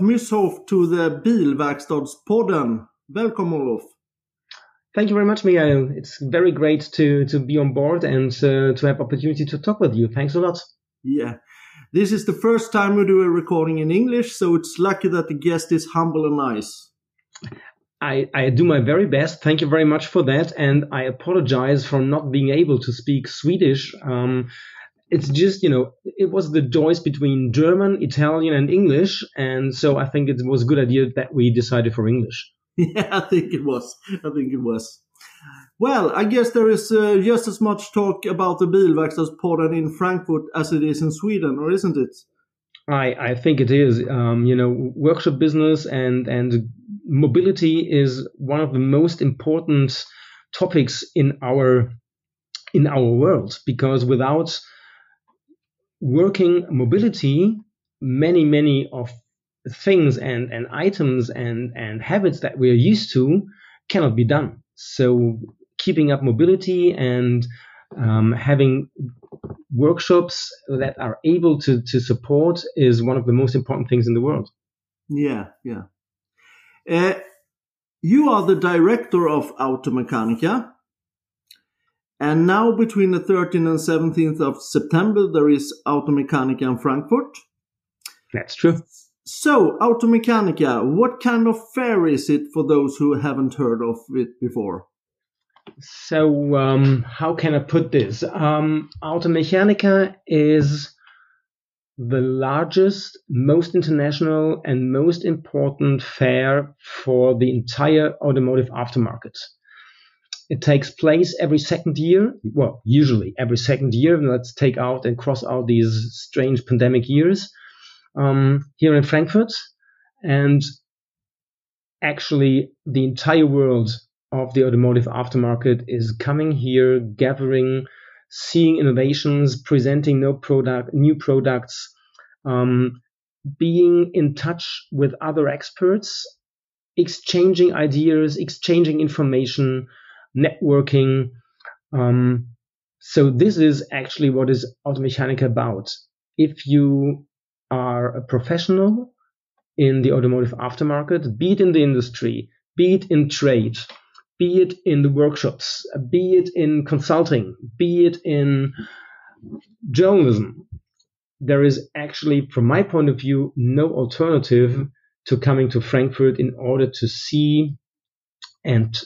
Olaf to the Bilverkstadspodden. Welcome, Olaf. Thank you very much, Miguel. It's very great to, to be on board and uh, to have opportunity to talk with you. Thanks a lot. Yeah. This is the first time we do a recording in English, so it's lucky that the guest is humble and nice. I, I do my very best. Thank you very much for that. And I apologize for not being able to speak Swedish. Um, it's just, you know, it was the choice between German, Italian, and English. And so I think it was a good idea that we decided for English. Yeah, I think it was. I think it was. Well, I guess there is uh, just as much talk about the Bilverkstadspodden in Frankfurt as it is in Sweden, or isn't it? I, I think it is. Um, you know, workshop business and and mobility is one of the most important topics in our in our world because without working mobility, many many of things and and items and and habits that we are used to cannot be done. So keeping up mobility and um, having workshops that are able to, to support is one of the most important things in the world. Yeah, yeah. Uh, you are the director of Automechanika. And now, between the 13th and 17th of September, there is Automechanika in Frankfurt. That's true. So, Automechanika, what kind of fair is it for those who haven't heard of it before? So, um, how can I put this? Um, Automechanika is the largest, most international, and most important fair for the entire automotive aftermarket. It takes place every second year. Well, usually every second year. Let's take out and cross out these strange pandemic years um, here in Frankfurt. And actually, the entire world of the automotive aftermarket is coming here, gathering, seeing innovations, presenting no product, new products, um, being in touch with other experts, exchanging ideas, exchanging information, networking. Um, so this is actually what is Automechanika about. If you are a professional in the automotive aftermarket, be it in the industry, be it in trade, be it in the workshops, be it in consulting, be it in journalism, there is actually, from my point of view, no alternative to coming to Frankfurt in order to see and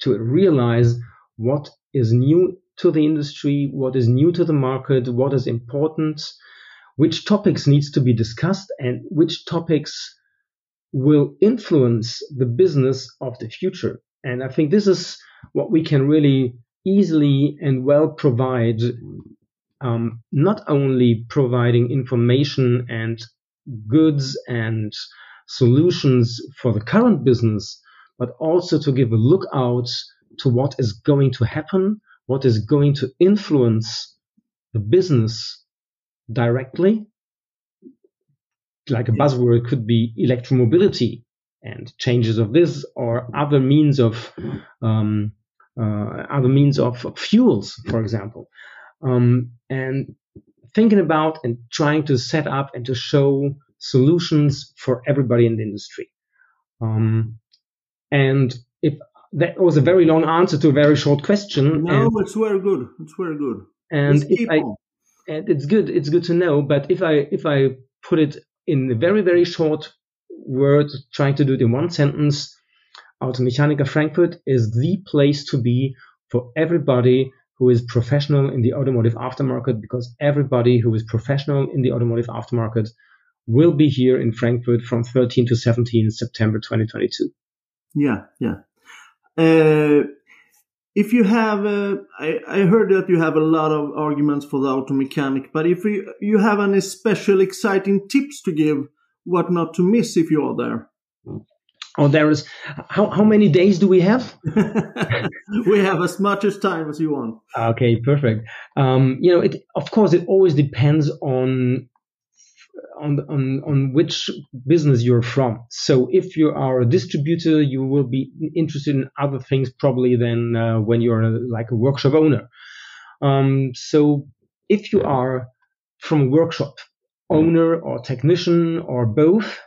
to realize what is new to the industry, what is new to the market, what is important, which topics needs to be discussed, and which topics will influence the business of the future. And I think this is what we can really easily and well provide, um, not only providing information and goods and solutions for the current business, but also to give a lookout to what is going to happen, what is going to influence the business directly. Like a buzzword could be electromobility and changes of this or other means of um, uh, other means of fuels, for example, um, and thinking about and trying to set up and to show solutions for everybody in the industry. Um, and if that was a very long answer to a very short question. No, and, it's very good. It's very good. And if I, and it's good. It's good to know. But if I if I put it in a very very short words, trying to do it in one sentence, Automechanika Frankfurt is the place to be for everybody who is professional in the automotive aftermarket because everybody who is professional in the automotive aftermarket will be here in Frankfurt from 13 to 17 September 2022. Yeah, yeah. Uh, if you have, uh, I, I, heard that you have a lot of arguments for the auto mechanic, but if you, you have any special exciting tips to give what not to miss if you are there. Oh, there is. How how many days do we have? we have as much as time as you want. Okay, perfect. Um, you know, it of course it always depends on on on on which business you're from. So if you are a distributor, you will be interested in other things probably than uh, when you're a, like a workshop owner. Um, so if you are from a workshop owner or technician or both.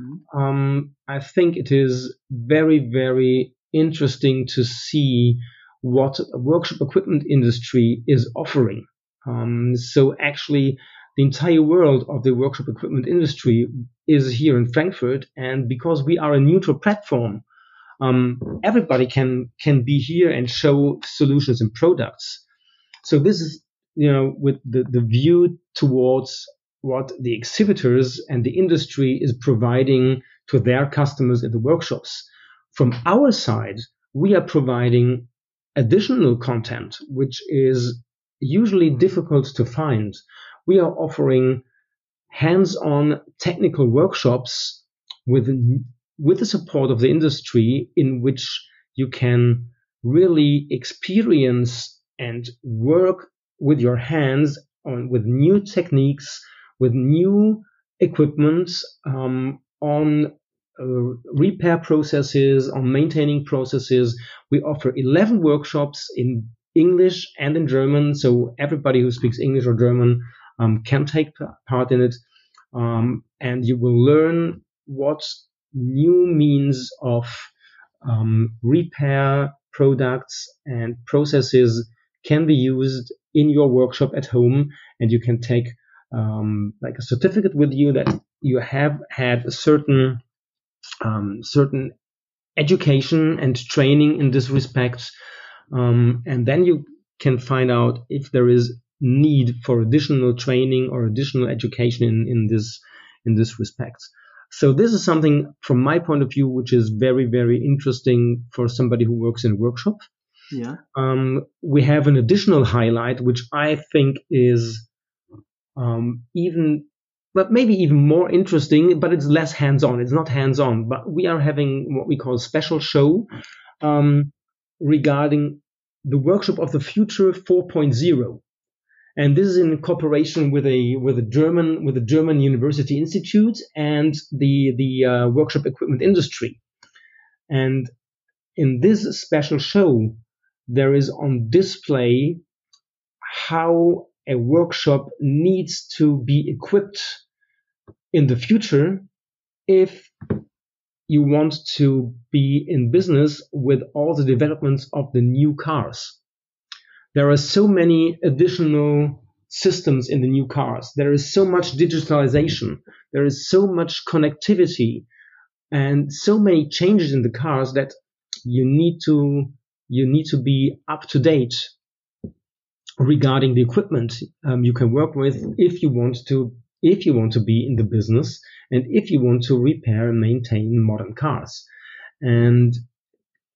Mm-hmm. Um, I think it is very, very interesting to see what workshop equipment industry is offering. Um, so actually, the entire world of the workshop equipment industry is here in Frankfurt, and because we are a neutral platform, um, everybody can can be here and show solutions and products. So this is you know with the, the view towards what the exhibitors and the industry is providing to their customers in the workshops. From our side, we are providing additional content, which is usually difficult to find. We are offering hands-on technical workshops with, with the support of the industry in which you can really experience and work with your hands on with new techniques, with new equipment um, on uh, repair processes, on maintaining processes. We offer 11 workshops in English and in German, so everybody who speaks English or German um, can take part in it. Um, and you will learn what new means of um, repair products and processes can be used in your workshop at home, and you can take um, like a certificate with you that you have had a certain um, certain education and training in this respect, um, and then you can find out if there is need for additional training or additional education in, in this in this respect. So this is something from my point of view which is very very interesting for somebody who works in workshop. Yeah. Um, we have an additional highlight which I think is um, even but maybe even more interesting, but it's less hands-on. It's not hands-on, but we are having what we call a special show um, regarding the workshop of the future 4.0. And this is in cooperation with a with a German with the German University Institute and the the uh, workshop equipment industry. And in this special show, there is on display how a workshop needs to be equipped in the future if you want to be in business with all the developments of the new cars. There are so many additional systems in the new cars. There is so much digitalization. There is so much connectivity and so many changes in the cars that you need to you need to be up to date regarding the equipment um, you can work with if you want to if you want to be in the business and if you want to repair and maintain modern cars. And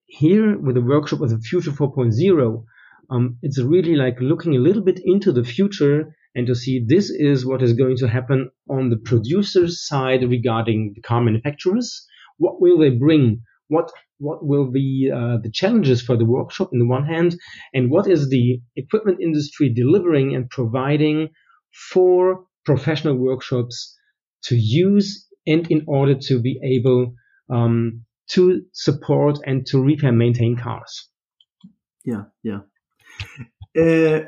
here with the workshop of the future 4.0, um, it's really like looking a little bit into the future and to see this is what is going to happen on the producer's side regarding the car manufacturers. What will they bring? What what will be uh, the challenges for the workshop in the one hand, and what is the equipment industry delivering and providing for professional workshops to use and in order to be able um, to support and to repair maintain cars. Yeah, yeah. Uh,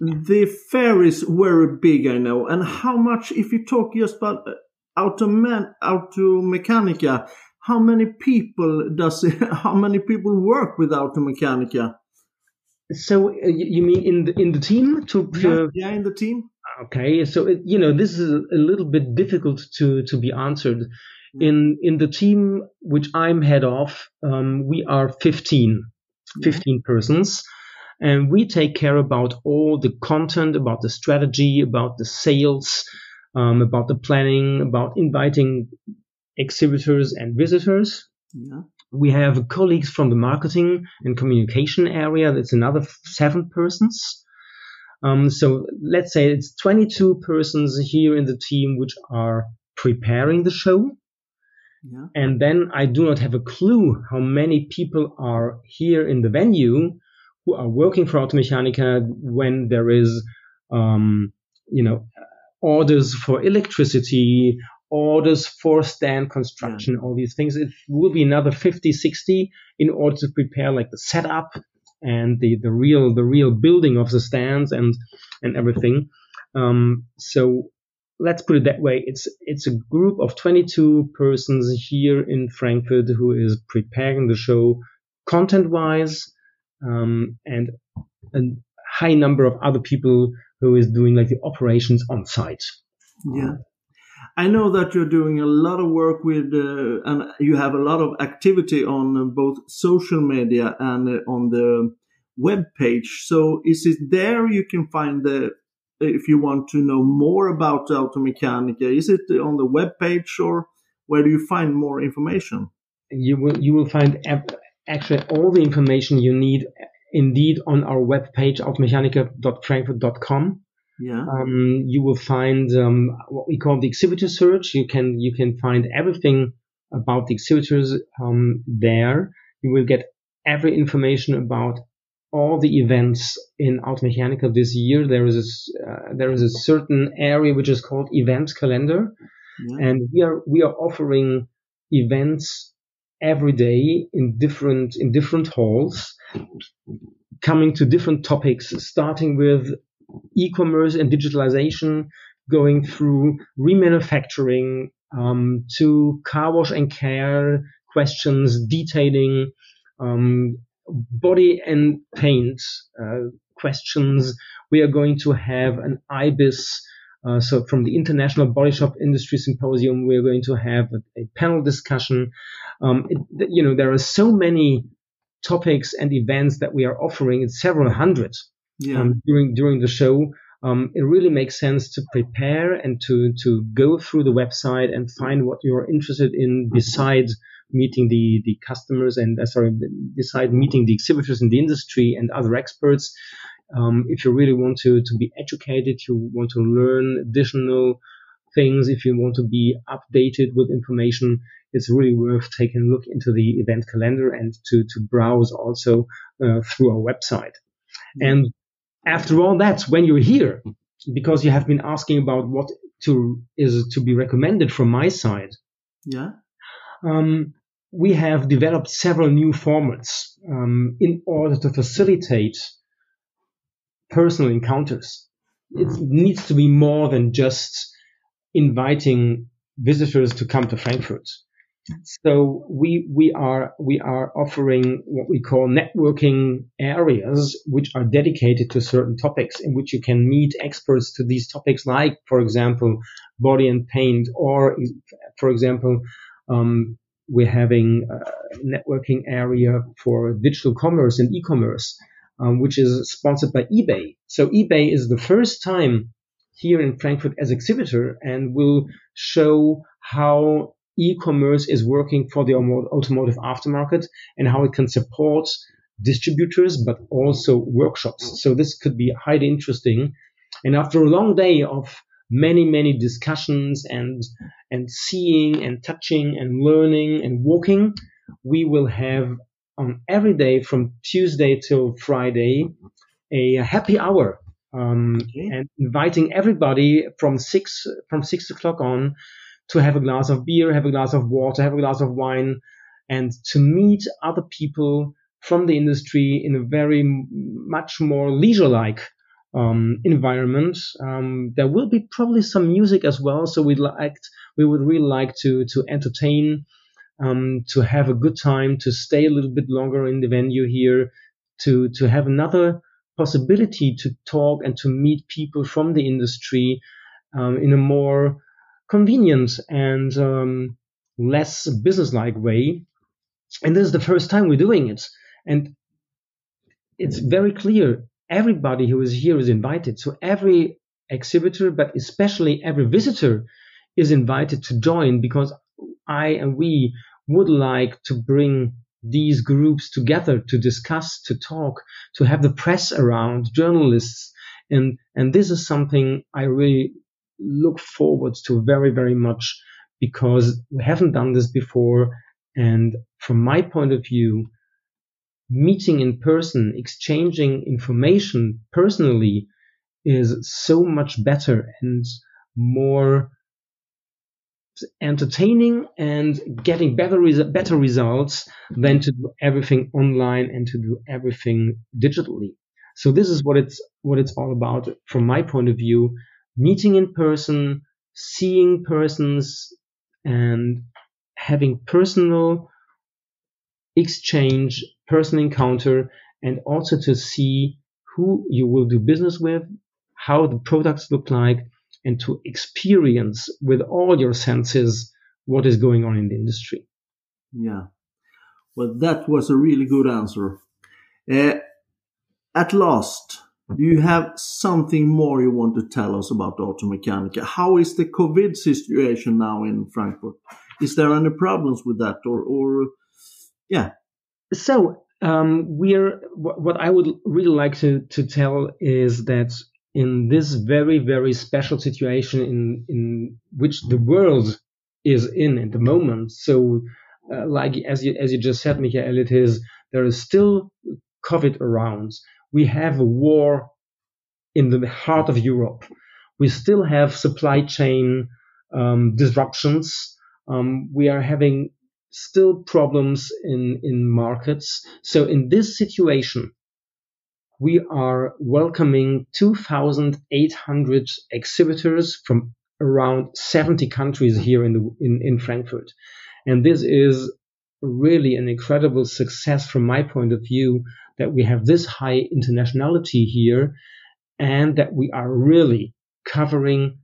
the fair is very big, I know. And how much, if you talk just about uh, Automan, Automechanika, how many people does it, how many people work with Automechanika? So uh, you mean in the in the team to yeah, yeah in the team okay so it, you know this is a little bit difficult to to be answered mm. in in the team which I'm head of um, we are 15 15 persons and we take care about all the content about the strategy about the sales um, about the planning about inviting exhibitors and visitors. Yeah. We have colleagues from the marketing and communication area. That's another seven persons. Um, so let's say it's 22 persons here in the team which are preparing the show. Yeah. And then I do not have a clue how many people are here in the venue who are working for Automechanika when there is, um, you know, orders for electricity orders for stand construction, yeah. all these things. It will be another 50, 60 in order to prepare like the setup and the, the real the real building of the stands and and everything. Um, so let's put it that way. It's it's a group of 22 persons here in Frankfurt who is preparing the show content-wise, um, and a high number of other people who is doing like the operations on site. Yeah. I know that you're doing a lot of work with, uh, and you have a lot of activity on uh, both social media and uh, on the web page. So, is it there you can find the if you want to know more about Automechanika? Is it on the web page or where do you find more information? You will you will find actually all the information you need indeed on our web page automechanika.frankfurt.com. Yeah. Um, you will find um, what we call the exhibitor search. You can you can find everything about the exhibitors um, there. You will get every information about all the events in Automechanika this year. There is a, uh, there is a certain area which is called events calendar, yeah. and we are we are offering events every day in different in different halls, coming to different topics, starting with e-commerce and digitalization, going through remanufacturing um, to car wash and care questions, detailing um, body and paint uh, questions. We are going to have an IBIS. Uh, so from the International Body Shop Industry Symposium, we're going to have a, a panel discussion. Um, it, you know, there are so many topics and events that we are offering. It's several hundred yeah. um, during during the show. Um, it really makes sense to prepare and to to go through the website and find what you're interested in besides meeting the the customers and uh, sorry beside meeting the exhibitors in the industry and other experts. Um, if you really want to to be educated, you want to learn additional things, if you want to be updated with information, it's really worth taking a look into the event calendar and to to browse also uh, through our website. Mm-hmm. And after all that, when you're here, because you have been asking about what to is to be recommended from my side. Yeah. Um, we have developed several new formats um, in order to facilitate personal encounters. It needs to be more than just inviting visitors to come to Frankfurt. So we we are we are offering what we call networking areas, which are dedicated to certain topics, in which you can meet experts to these topics, like for example, body and paint, or for example, um, we're having a networking area for digital commerce and e-commerce, um, which is sponsored by eBay. So eBay is the first time here in Frankfurt as exhibitor and will show how e-commerce is working for the automotive aftermarket and how it can support distributors, but also workshops. Mm. So this could be highly interesting. And after a long day of many, many discussions and, and seeing and touching and learning and walking, we will have on every day from Tuesday till Friday a happy hour um, okay. and inviting everybody from six from six o'clock on to have a glass of beer, have a glass of water, have a glass of wine, and to meet other people from the industry in a very much more leisure-like um, environment. Um, there will be probably some music as well, so we'd like we would really like to to entertain, um, to have a good time, to stay a little bit longer in the venue here, to to have another possibility to talk and to meet people from the industry um, in a more convenient and um, less business-like way. And this is the first time we're doing it. And it's very clear everybody who is here is invited. So every exhibitor, but especially every visitor is invited to join because I and we would like to bring these groups together to discuss, to talk, to have the press around, journalists. And, and this is something I really look forward to very, very much because we haven't done this before. And from my point of view, meeting in person, exchanging information personally is so much better and more entertaining and getting better res- better results than to do everything online and to do everything digitally. So this is what it's what it's all about from my point of view meeting in person, seeing persons and having personal exchange, personal encounter, and also to see who you will do business with, how the products look like, and to experience with all your senses what is going on in the industry. Yeah. Well, that was a really good answer. Uh, at last, do you have something more you want to tell us about Automechanika? How is the COVID situation now in Frankfurt? Is there any problems with that, or, or yeah? So um, we're what I would really like to to tell is that in this very very special situation in in which the world is in at the moment. So, uh, like as you as you just said, Michael, it is there is still COVID around. We have a war in the heart of Europe. We still have supply chain um, disruptions. Um, we are having still problems in, in markets. So in this situation, we are welcoming 2,800 exhibitors from around 70 countries here in, the, in, in Frankfurt. And this is really an incredible success from my point of view that we have this high internationality here and that we are really covering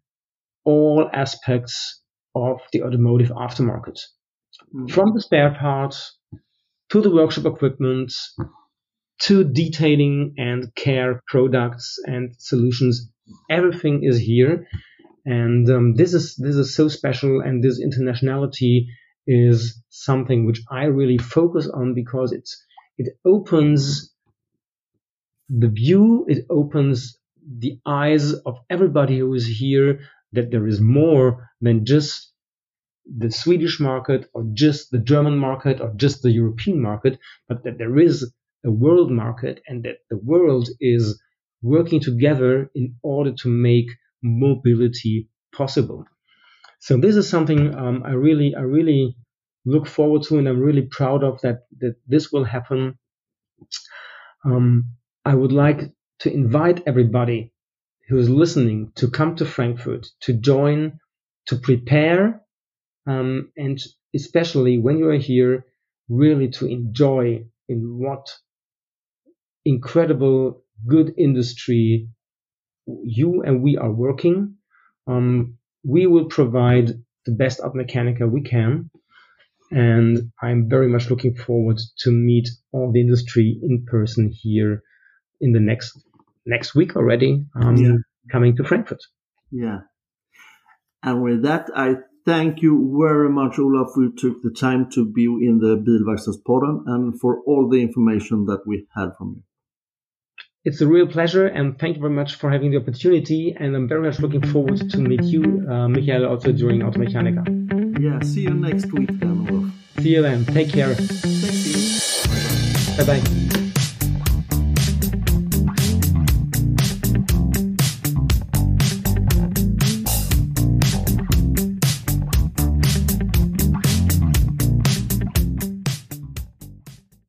all aspects of the automotive aftermarket. Mm-hmm. From the spare parts to the workshop equipment to detailing and care products and solutions, everything is here. And um, this is this is so special, and this internationality is something which I really focus on because it's it opens the view, it opens the eyes of everybody who is here that there is more than just the Swedish market or just the German market or just the European market, but that there is a world market and that the world is working together in order to make mobility possible. So this is something um, I really, I really look forward to, and I'm really proud of that. That this will happen. Um, I would like to invite everybody who is listening to come to Frankfurt to join, to prepare, um, and especially when you are here, really to enjoy in what incredible good industry you and we are working. Um, we will provide the best Automechanika we can. And I'm very much looking forward to meet all the industry in person here in the next next week already, um, yeah. coming to Frankfurt. Yeah. And with that, I thank you very much, Olaf, you took the time to be in the Bilverkstadspodden and for all the information that we had from you. It's a real pleasure, and thank you very much for having the opportunity. And I'm very much looking forward to meet you, uh, Michael, also during Automechanika. Yeah, see you next week then, Olaf. See you then. Take care. Thank you. Bye bye.